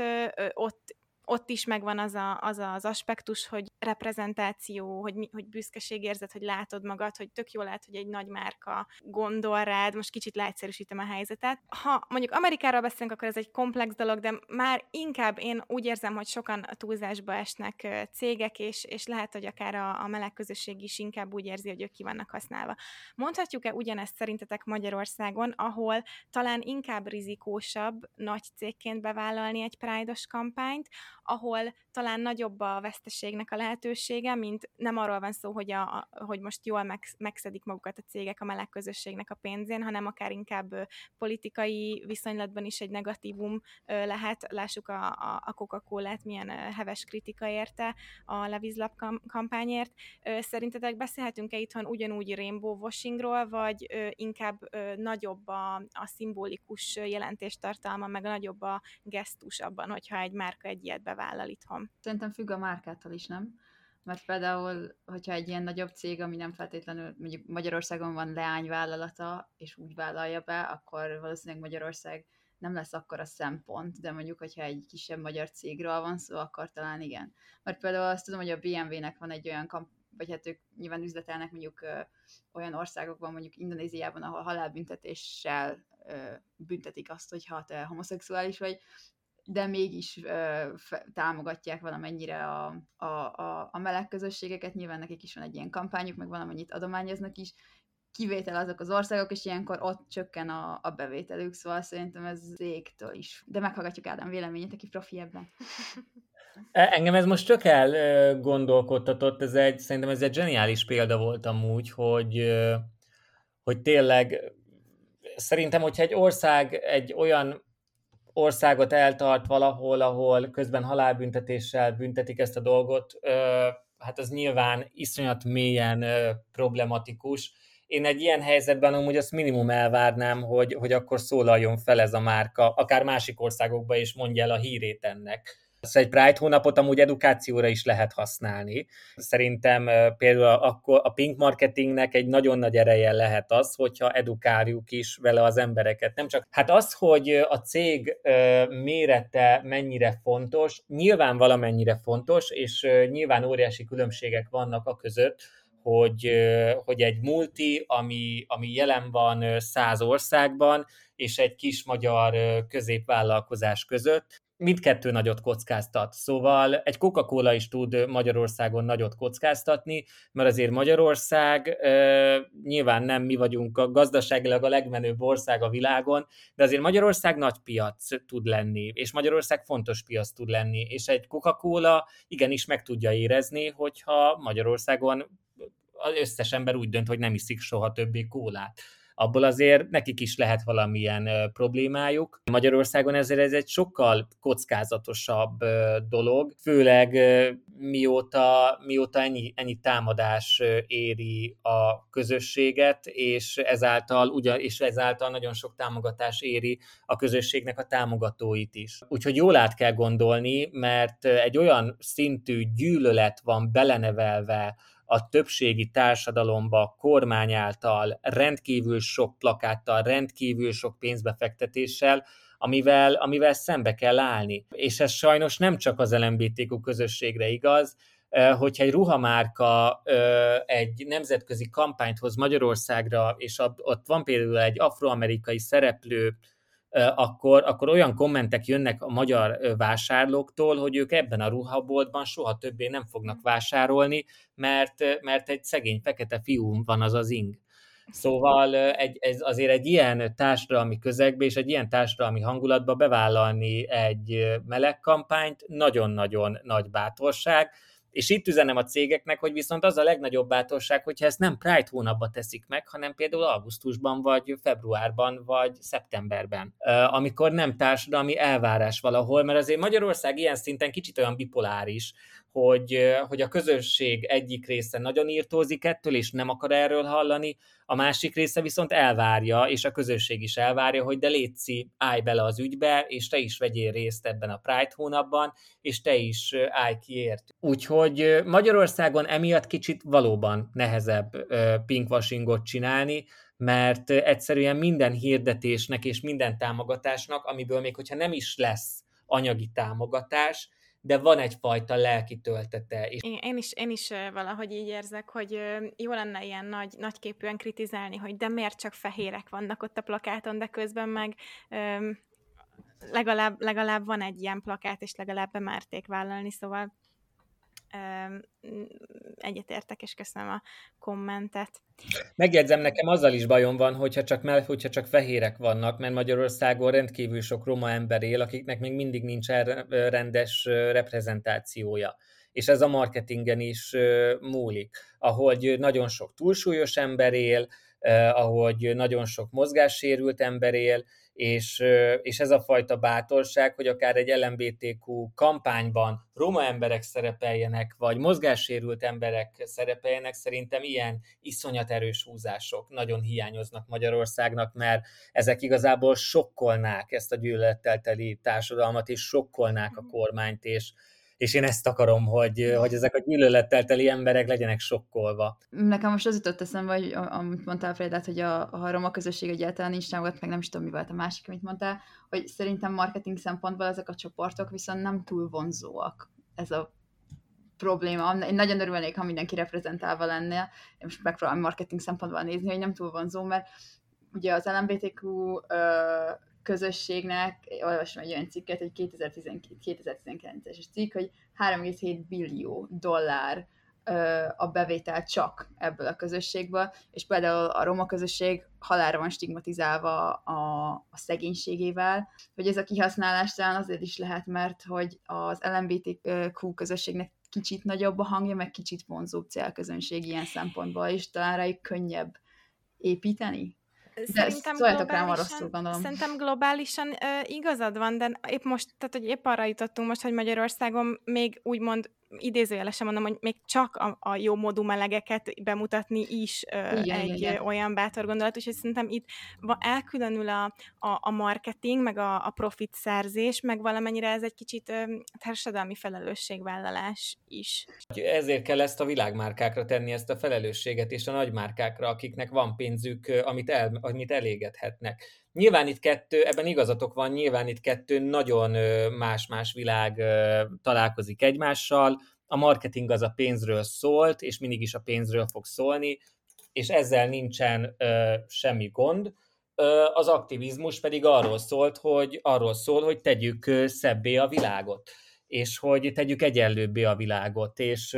ott ott is megvan az, a, az az aspektus, hogy reprezentáció, hogy, hogy büszkeségérzet, hogy látod magad, hogy tök jó lehet, hogy egy nagy márka gondol rád, most kicsit leegyszerűsítem a helyzetet. Ha mondjuk Amerikáról beszélünk, akkor ez egy komplex dolog, de már inkább én úgy érzem, hogy sokan túlzásba esnek cégek, és, és lehet, hogy akár a, a meleg közösség is inkább úgy érzi, hogy ők ki vannak használva. Mondhatjuk-e ugyanezt szerintetek Magyarországon, ahol talán inkább rizikósabb nagy cégként bevállalni egy Pride-os kampányt, ahol talán nagyobb a veszteségnek a lehetősége, mint nem arról van szó, hogy, a, hogy most jól meg, megszedik magukat a cégek a meleg közösségnek a pénzén, hanem akár inkább politikai viszonylatban is egy negatívum lehet. Lássuk a, a, Coca-Cola-t, milyen heves kritika érte a Levízlap kampányért. Szerintetek beszélhetünk-e itthon ugyanúgy rainbow washingról, vagy inkább nagyobb a, a szimbolikus jelentéstartalma, meg a nagyobb a gesztus abban, hogyha egy márka egy ilyet bevállal itthon? Szerintem függ a márkától is, nem? Mert például, hogyha egy ilyen nagyobb cég, ami nem feltétlenül, mondjuk Magyarországon van leányvállalata, és úgy vállalja be, akkor valószínűleg Magyarország nem lesz akkor a szempont, de mondjuk, hogyha egy kisebb magyar cégről van szó, akkor talán igen. Mert például azt tudom, hogy a BMW-nek van egy olyan kamp vagy hát ők nyilván üzletelnek mondjuk ö, olyan országokban, mondjuk Indonéziában, ahol halálbüntetéssel ö, büntetik azt, hogyha te homoszexuális vagy, de mégis ö, fe, támogatják valamennyire a, a, a, a meleg közösségeket, nyilván nekik is van egy ilyen kampányuk, meg valamennyit adományoznak is, kivétel azok az országok, és ilyenkor ott csökken a, a bevételük, szóval szerintem ez égtől is. De meghallgatjuk Ádám véleményét, aki profi ebben. E, engem ez most csak el gondolkodtatott, ez egy, szerintem ez egy zseniális példa volt amúgy, hogy, hogy tényleg szerintem, hogyha egy ország egy olyan országot eltart valahol, ahol közben halálbüntetéssel büntetik ezt a dolgot, hát az nyilván iszonyat mélyen problematikus. Én egy ilyen helyzetben amúgy azt minimum elvárnám, hogy, hogy akkor szólaljon fel ez a márka, akár másik országokba is mondja el a hírét ennek Szóval egy Pride hónapot amúgy edukációra is lehet használni. Szerintem például akkor a pink marketingnek egy nagyon nagy ereje lehet az, hogyha edukáljuk is vele az embereket. Nem csak, hát az, hogy a cég mérete mennyire fontos, nyilván valamennyire fontos, és nyilván óriási különbségek vannak a között, hogy, hogy egy multi, ami, ami jelen van száz országban, és egy kis magyar középvállalkozás között, mindkettő nagyot kockáztat. Szóval egy Coca-Cola is tud Magyarországon nagyot kockáztatni, mert azért Magyarország nyilván nem mi vagyunk a gazdaságilag a legmenőbb ország a világon, de azért Magyarország nagy piac tud lenni, és Magyarország fontos piac tud lenni, és egy Coca-Cola igenis meg tudja érezni, hogyha Magyarországon az összes ember úgy dönt, hogy nem iszik soha többé kólát abból azért nekik is lehet valamilyen problémájuk. Magyarországon ezért ez egy sokkal kockázatosabb dolog, főleg mióta, mióta ennyi, ennyi támadás éri a közösséget, és ezáltal, ugyan, és ezáltal nagyon sok támogatás éri a közösségnek a támogatóit is. Úgyhogy jól át kell gondolni, mert egy olyan szintű gyűlölet van belenevelve a többségi társadalomba kormány által rendkívül sok plakáttal, rendkívül sok pénzbefektetéssel, amivel, amivel szembe kell állni. És ez sajnos nem csak az LMBTQ közösségre igaz, hogyha egy ruhamárka egy nemzetközi kampányt hoz Magyarországra, és ott van például egy afroamerikai szereplő, akkor, akkor olyan kommentek jönnek a magyar vásárlóktól, hogy ők ebben a ruhaboltban soha többé nem fognak vásárolni, mert, mert egy szegény fekete fiú van az az ing. Szóval egy, ez azért egy ilyen társadalmi közegbe és egy ilyen társadalmi hangulatba bevállalni egy meleg kampányt nagyon-nagyon nagy bátorság, és itt üzenem a cégeknek, hogy viszont az a legnagyobb bátorság, hogyha ezt nem Pride hónapban teszik meg, hanem például augusztusban, vagy februárban, vagy szeptemberben, amikor nem társadalmi elvárás valahol, mert azért Magyarország ilyen szinten kicsit olyan bipoláris, hogy, hogy a közösség egyik része nagyon írtózik ettől, és nem akar erről hallani, a másik része viszont elvárja, és a közösség is elvárja, hogy de létszi, állj bele az ügybe, és te is vegyél részt ebben a Pride hónapban, és te is állj ki ért. Úgyhogy Magyarországon emiatt kicsit valóban nehezebb pinkwashingot csinálni, mert egyszerűen minden hirdetésnek és minden támogatásnak, amiből még hogyha nem is lesz anyagi támogatás, de van egyfajta lelki töltete. És... Én, is, én is valahogy így érzek, hogy jó lenne ilyen nagy, nagyképűen kritizálni, hogy de miért csak fehérek vannak ott a plakáton, de közben meg öm, legalább, legalább van egy ilyen plakát, és legalább bemerték vállalni, szóval egyetértek, és köszönöm a kommentet. Megjegyzem, nekem azzal is bajom van, hogyha csak, hogyha csak fehérek vannak, mert Magyarországon rendkívül sok roma ember él, akiknek még mindig nincs rendes reprezentációja. És ez a marketingen is múlik, ahogy nagyon sok túlsúlyos ember él, ahogy nagyon sok mozgássérült ember él, és, és ez a fajta bátorság, hogy akár egy LMBTQ kampányban roma emberek szerepeljenek, vagy mozgássérült emberek szerepeljenek, szerintem ilyen iszonyat erős húzások nagyon hiányoznak Magyarországnak, mert ezek igazából sokkolnák ezt a gyűlölettel teli társadalmat, és sokkolnák a mhm. kormányt, és, és én ezt akarom, hogy, hogy ezek a gyűlölettel teli emberek legyenek sokkolva. Nekem most az jutott eszembe, hogy amit mondtál Fredát, hogy a, a roma közösség egyáltalán nincs támogat, meg nem is tudom, mi volt a másik, amit mondtál, hogy szerintem marketing szempontból ezek a csoportok viszont nem túl vonzóak. Ez a probléma. Én nagyon örülnék, ha mindenki reprezentálva lenne. Én most megpróbálom marketing szempontból nézni, hogy nem túl vonzó, mert ugye az LMBTQ közösségnek, olvasom egy olyan cikket, hogy 2019-es cikk, hogy 3,7 billió dollár a bevétel csak ebből a közösségből, és például a roma közösség halára van stigmatizálva a, a szegénységével, hogy ez a kihasználás talán azért is lehet, mert hogy az LMBTQ közösségnek kicsit nagyobb a hangja, meg kicsit vonzóbb célközönség ilyen szempontból, és talán rájuk könnyebb építeni? Szerintem szóljatok rám, rosszul gondolom. Szerintem globálisan uh, igazad van, de épp most, tehát hogy épp arra jutottunk most, hogy Magyarországon még úgymond idézőjelesen mondom, hogy még csak a, a jó módú melegeket bemutatni is ö, igen, egy igen. olyan bátor gondolat, és szerintem itt elkülönül a, a, a marketing, meg a, a profit szerzés, meg valamennyire ez egy kicsit ö, társadalmi felelősségvállalás is. Ezért kell ezt a világmárkákra tenni, ezt a felelősséget, és a nagymárkákra, akiknek van pénzük, amit, el, amit elégethetnek. Nyilván itt kettő, ebben igazatok van, nyilván itt kettő nagyon más-más világ találkozik egymással. A marketing az a pénzről szólt, és mindig is a pénzről fog szólni, és ezzel nincsen ö, semmi gond. Ö, az aktivizmus pedig arról szólt, hogy arról szól, hogy tegyük szebbé a világot és hogy tegyük egyenlőbbé a világot, és,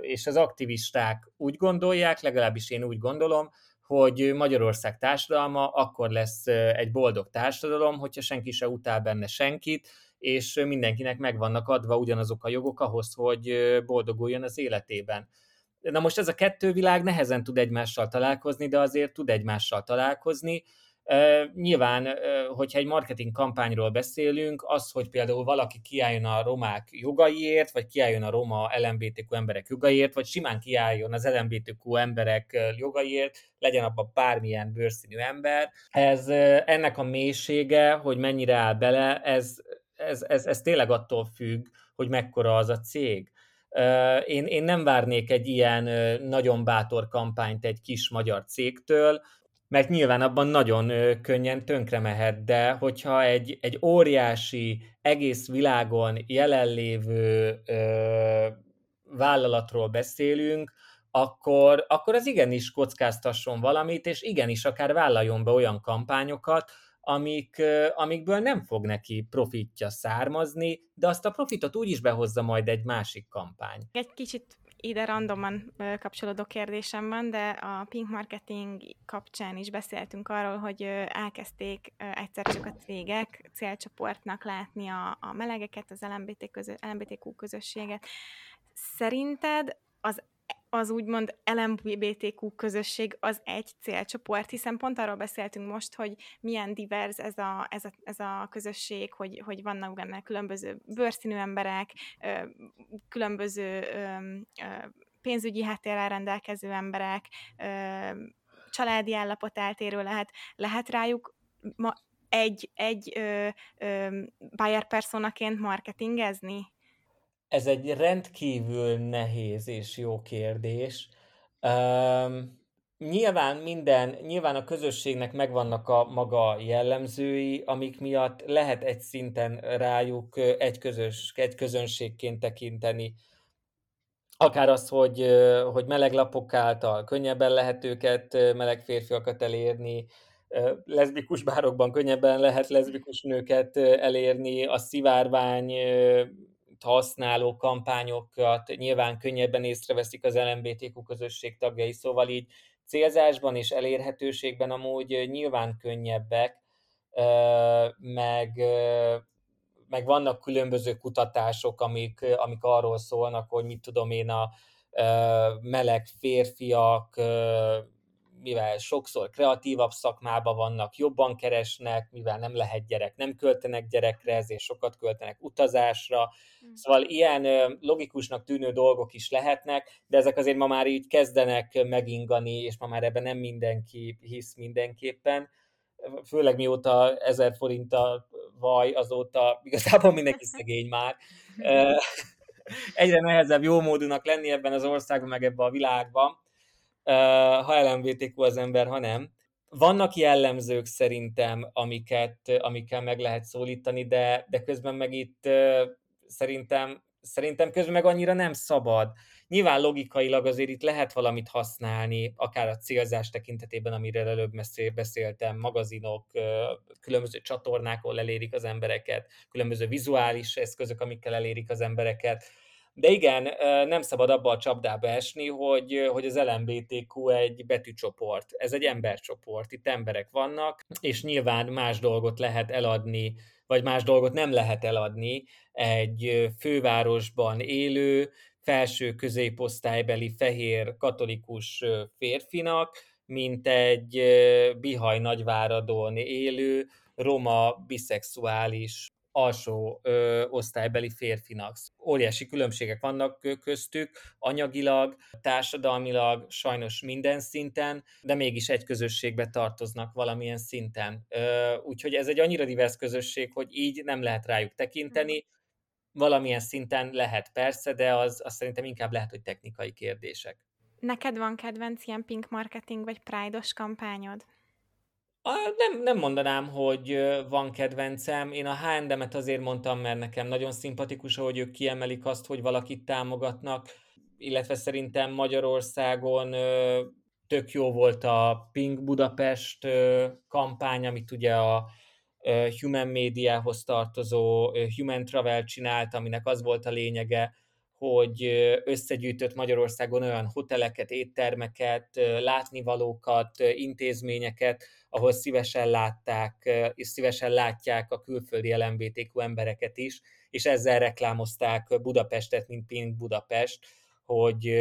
és az aktivisták úgy gondolják, legalábbis én úgy gondolom, hogy Magyarország társadalma akkor lesz egy boldog társadalom, hogyha senki se utál benne senkit, és mindenkinek megvannak adva ugyanazok a jogok ahhoz, hogy boldoguljon az életében. Na most ez a kettő világ nehezen tud egymással találkozni, de azért tud egymással találkozni, Nyilván, hogyha egy marketing kampányról beszélünk, az, hogy például valaki kiálljon a romák jogaiért, vagy kiálljon a roma LMBTQ emberek jogaiért, vagy simán kiálljon az LMBTQ emberek jogaiért, legyen abban bármilyen bőrszínű ember, ez ennek a mélysége, hogy mennyire áll bele, ez, ez, ez, ez tényleg attól függ, hogy mekkora az a cég. Én, én nem várnék egy ilyen nagyon bátor kampányt egy kis magyar cégtől, mert nyilván abban nagyon könnyen tönkre mehet, de hogyha egy, egy óriási, egész világon jelenlévő ö, vállalatról beszélünk, akkor, akkor az igenis kockáztasson valamit, és igenis akár vállaljon be olyan kampányokat, amik, amikből nem fog neki profitja származni, de azt a profitot úgy is behozza majd egy másik kampány. Egy kicsit ide randoman kapcsolódó kérdésem van, de a Pink Marketing kapcsán is beszéltünk arról, hogy elkezdték egyszer csak a cégek célcsoportnak látni a, a melegeket, az LMBT közö, LMBTQ közösséget. Szerinted az az úgymond LMBTQ közösség az egy célcsoport, hiszen pont arról beszéltünk most, hogy milyen divers ez a, ez a, ez a közösség, hogy, hogy vannak benne különböző bőrszínű emberek, különböző pénzügyi háttérrel rendelkező emberek, családi állapot eltérő lehet, lehet rájuk ma egy, egy ö, ö, buyer personaként marketingezni? Ez egy rendkívül nehéz és jó kérdés. Um, nyilván minden, nyilván a közösségnek megvannak a maga jellemzői, amik miatt lehet egy szinten rájuk egy, közös, egy közönségként tekinteni. Akár az, hogy, hogy meleg lapok által könnyebben lehet őket, meleg férfiakat elérni, leszbikus bárokban könnyebben lehet leszbikus nőket elérni, a szivárvány használó kampányokat nyilván könnyebben észreveszik az LMBTQ közösség tagjai, szóval így célzásban és elérhetőségben amúgy nyilván könnyebbek, meg, meg vannak különböző kutatások, amik, amik arról szólnak, hogy mit tudom én, a meleg férfiak mivel sokszor kreatívabb szakmában vannak, jobban keresnek, mivel nem lehet gyerek, nem költenek gyerekre, ezért sokat költenek utazásra. Hmm. Szóval ilyen logikusnak tűnő dolgok is lehetnek, de ezek azért ma már így kezdenek megingani, és ma már ebben nem mindenki hisz mindenképpen. Főleg mióta ezer forint a vaj, azóta igazából mindenki szegény már. Egyre nehezebb jó módúnak lenni ebben az országban, meg ebben a világban ha LMBTQ az ember, ha nem. Vannak jellemzők szerintem, amiket, amikkel meg lehet szólítani, de, de közben meg itt szerintem, szerintem közben meg annyira nem szabad. Nyilván logikailag azért itt lehet valamit használni, akár a célzás tekintetében, amiről előbb beszéltem, magazinok, különböző csatornákon elérik az embereket, különböző vizuális eszközök, amikkel elérik az embereket de igen, nem szabad abba a csapdába esni, hogy, hogy az LMBTQ egy betűcsoport. Ez egy embercsoport, itt emberek vannak, és nyilván más dolgot lehet eladni, vagy más dolgot nem lehet eladni egy fővárosban élő, felső középosztálybeli fehér katolikus férfinak, mint egy Bihaj nagyváradon élő, roma, biszexuális alsó ö, osztálybeli férfinak. Óriási különbségek vannak köztük, anyagilag, társadalmilag, sajnos minden szinten, de mégis egy közösségbe tartoznak valamilyen szinten. Ö, úgyhogy ez egy annyira divers közösség, hogy így nem lehet rájuk tekinteni, valamilyen szinten lehet persze, de az, az szerintem inkább lehet, hogy technikai kérdések. Neked van kedvenc ilyen pink marketing vagy pride-os kampányod? Nem, nem mondanám, hogy van kedvencem. Én a H&M-et azért mondtam, mert nekem nagyon szimpatikus, hogy ők kiemelik azt, hogy valakit támogatnak, illetve szerintem Magyarországon tök jó volt a Pink Budapest kampány, amit ugye a Human Mediahoz tartozó Human Travel csinált, aminek az volt a lényege, hogy összegyűjtött Magyarországon olyan hoteleket, éttermeket, látnivalókat, intézményeket, ahol szívesen látták, és szívesen látják a külföldi LMBTQ embereket is, és ezzel reklámozták Budapestet, mint Pink Budapest, hogy,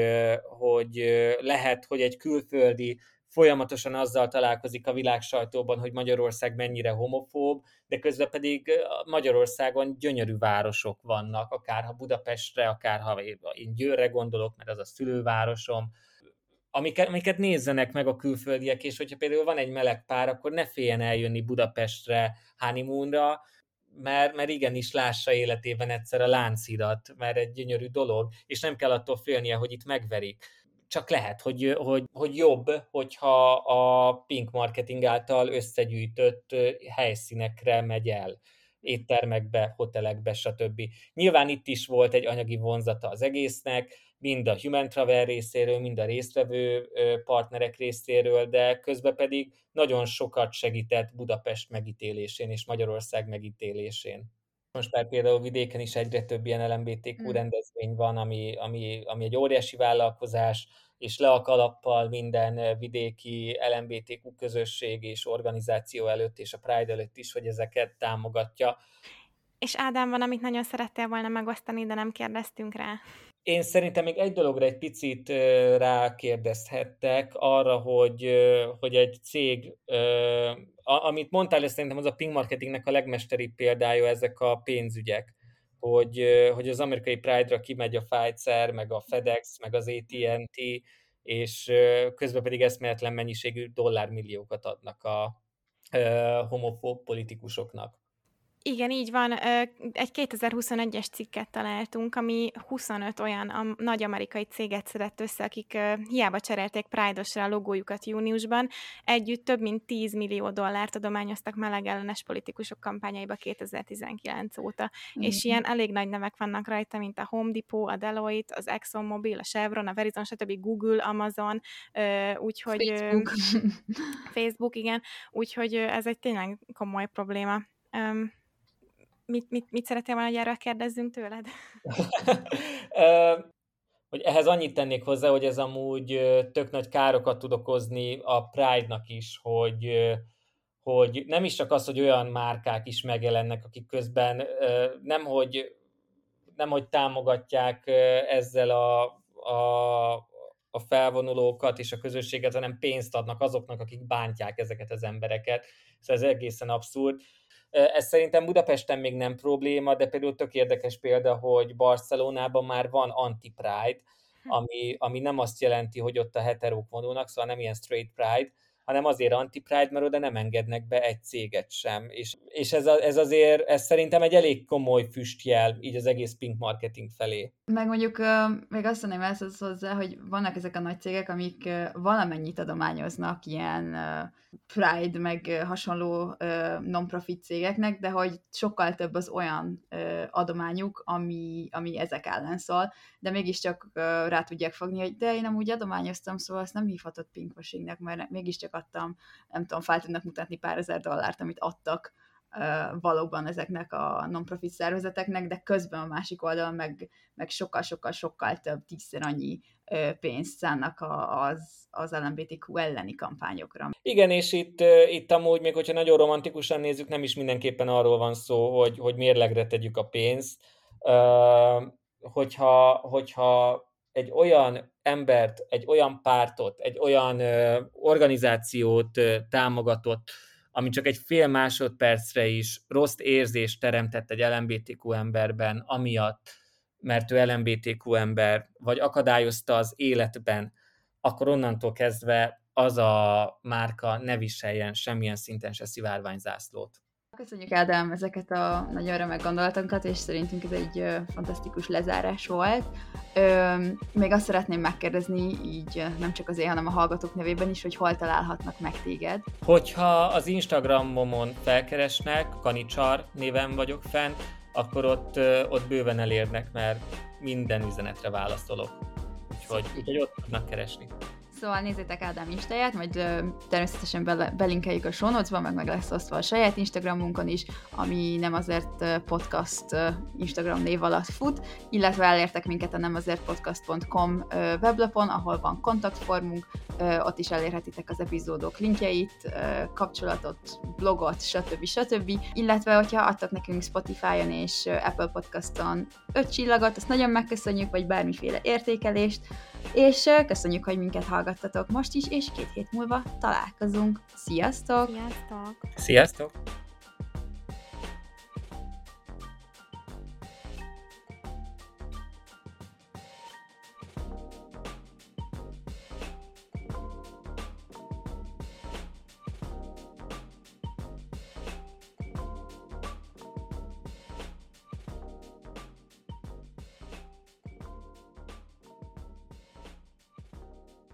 hogy lehet, hogy egy külföldi folyamatosan azzal találkozik a világ sajtóban, hogy Magyarország mennyire homofób, de közben pedig Magyarországon gyönyörű városok vannak, akár ha Budapestre, akár ha én Győrre gondolok, mert az a szülővárosom, amiket, amiket nézzenek meg a külföldiek, és hogyha például van egy meleg pár, akkor ne féljen eljönni Budapestre honeymoonra, mert, mert igenis lássa életében egyszer a Lánchidat, mert egy gyönyörű dolog, és nem kell attól félnie, hogy itt megverik csak lehet, hogy, hogy, hogy jobb, hogyha a Pink Marketing által összegyűjtött helyszínekre megy el éttermekbe, hotelekbe, stb. Nyilván itt is volt egy anyagi vonzata az egésznek, mind a Human Travel részéről, mind a résztvevő partnerek részéről, de közben pedig nagyon sokat segített Budapest megítélésén és Magyarország megítélésén. Most már például vidéken is egyre több ilyen LMBTQ hmm. rendezvény van, ami, ami, ami egy óriási vállalkozás, és le a kalappal minden vidéki LMBTQ közösség és organizáció előtt, és a Pride előtt is, hogy ezeket támogatja. És Ádám, van, amit nagyon szerettél volna megosztani, de nem kérdeztünk rá. Én szerintem még egy dologra egy picit rákérdezhettek arra, hogy, hogy egy cég, amit mondtál, ez szerintem az a ping marketingnek a legmesteribb példája ezek a pénzügyek, hogy, hogy az amerikai Pride-ra kimegy a Pfizer, meg a FedEx, meg az AT&T, és közben pedig eszméletlen mennyiségű dollármilliókat adnak a homofób politikusoknak. Igen, így van. Egy 2021-es cikket találtunk, ami 25 olyan nagy amerikai céget szedett össze, akik hiába cserélték Pride-osra a logójukat júniusban, együtt több mint 10 millió dollárt adományoztak melegellenes politikusok kampányaiba 2019 óta. Mm-hmm. És ilyen elég nagy nevek vannak rajta, mint a Home Depot, a Deloitte, az ExxonMobil, a Chevron, a Verizon, stb. Google, Amazon, úgyhogy... Facebook. Facebook, igen. Úgyhogy ez egy tényleg komoly probléma. Mit, mit, mit szeretnél volna, hogy erről kérdezzünk tőled? hogy ehhez annyit tennék hozzá, hogy ez amúgy tök nagy károkat tud okozni a Pride-nak is, hogy, hogy nem is csak az, hogy olyan márkák is megjelennek, akik közben nem, hogy, nem, hogy támogatják ezzel a, a, a felvonulókat és a közösséget, hanem pénzt adnak azoknak, akik bántják ezeket az embereket. Szóval ez egészen abszurd. Ez szerintem Budapesten még nem probléma, de például tök érdekes példa, hogy Barcelonában már van anti-pride, hm. ami, ami nem azt jelenti, hogy ott a heterók vonulnak, szóval nem ilyen straight pride, hanem azért anti-pride, mert oda nem engednek be egy céget sem. És, és ez, a, ez azért, ez szerintem egy elég komoly füstjel így az egész pink marketing felé. Meg mondjuk még azt mondom ezt hozzá, hogy vannak ezek a nagy cégek, amik valamennyit adományoznak ilyen Pride, meg hasonló non-profit cégeknek, de hogy sokkal több az olyan adományuk, ami, ami ezek ellen szól, de mégiscsak rá tudják fogni, hogy de én amúgy adományoztam, szóval ezt nem hívhatod pinkwashingnek, mert mégiscsak adtam, nem tudom, fel tudnak mutatni pár ezer dollárt, amit adtak valóban ezeknek a non-profit szervezeteknek, de közben a másik oldalon meg, meg sokkal-sokkal-sokkal több tízszer annyi pénzt szánnak az, az LMBTQ elleni kampányokra. Igen, és itt, itt amúgy, még hogyha nagyon romantikusan nézzük, nem is mindenképpen arról van szó, hogy, hogy mérlegre tegyük a pénzt. Hogyha, hogyha egy olyan embert, egy olyan pártot, egy olyan organizációt támogatott, ami csak egy fél másodpercre is rossz érzést teremtett egy LMBTQ emberben, amiatt, mert ő LMBTQ ember, vagy akadályozta az életben, akkor onnantól kezdve az a márka ne viseljen semmilyen szinten se szivárványzászlót. Köszönjük Ádám ezeket a nagyon remek gondolatunkat, és szerintünk ez egy ö, fantasztikus lezárás volt. Ö, még azt szeretném megkérdezni, így nem csak az én, hanem a hallgatók nevében is, hogy hol találhatnak meg téged. Hogyha az Instagramomon felkeresnek, Kanicsar néven vagyok fenn, akkor ott, ott bőven elérnek, mert minden üzenetre válaszolok. Úgyhogy, úgyhogy ott tudnak keresni. Szóval nézzétek Ádám Instáját, majd ö, természetesen be, belinkeljük a show meg meg lesz osztva a saját Instagramunkon is, ami nem azért podcast Instagram név alatt fut, illetve elértek minket a nem azért podcast.com weblapon, ahol van kontaktformunk, ott is elérhetitek az epizódok linkjeit, kapcsolatot, blogot, stb. stb. Illetve, hogyha adtak nekünk Spotify-on és Apple Podcaston 5 csillagot, azt nagyon megköszönjük, vagy bármiféle értékelést, és köszönjük, hogy minket hallgattatok most is, és két hét múlva találkozunk. Sziasztok! Sziasztok! Sziasztok!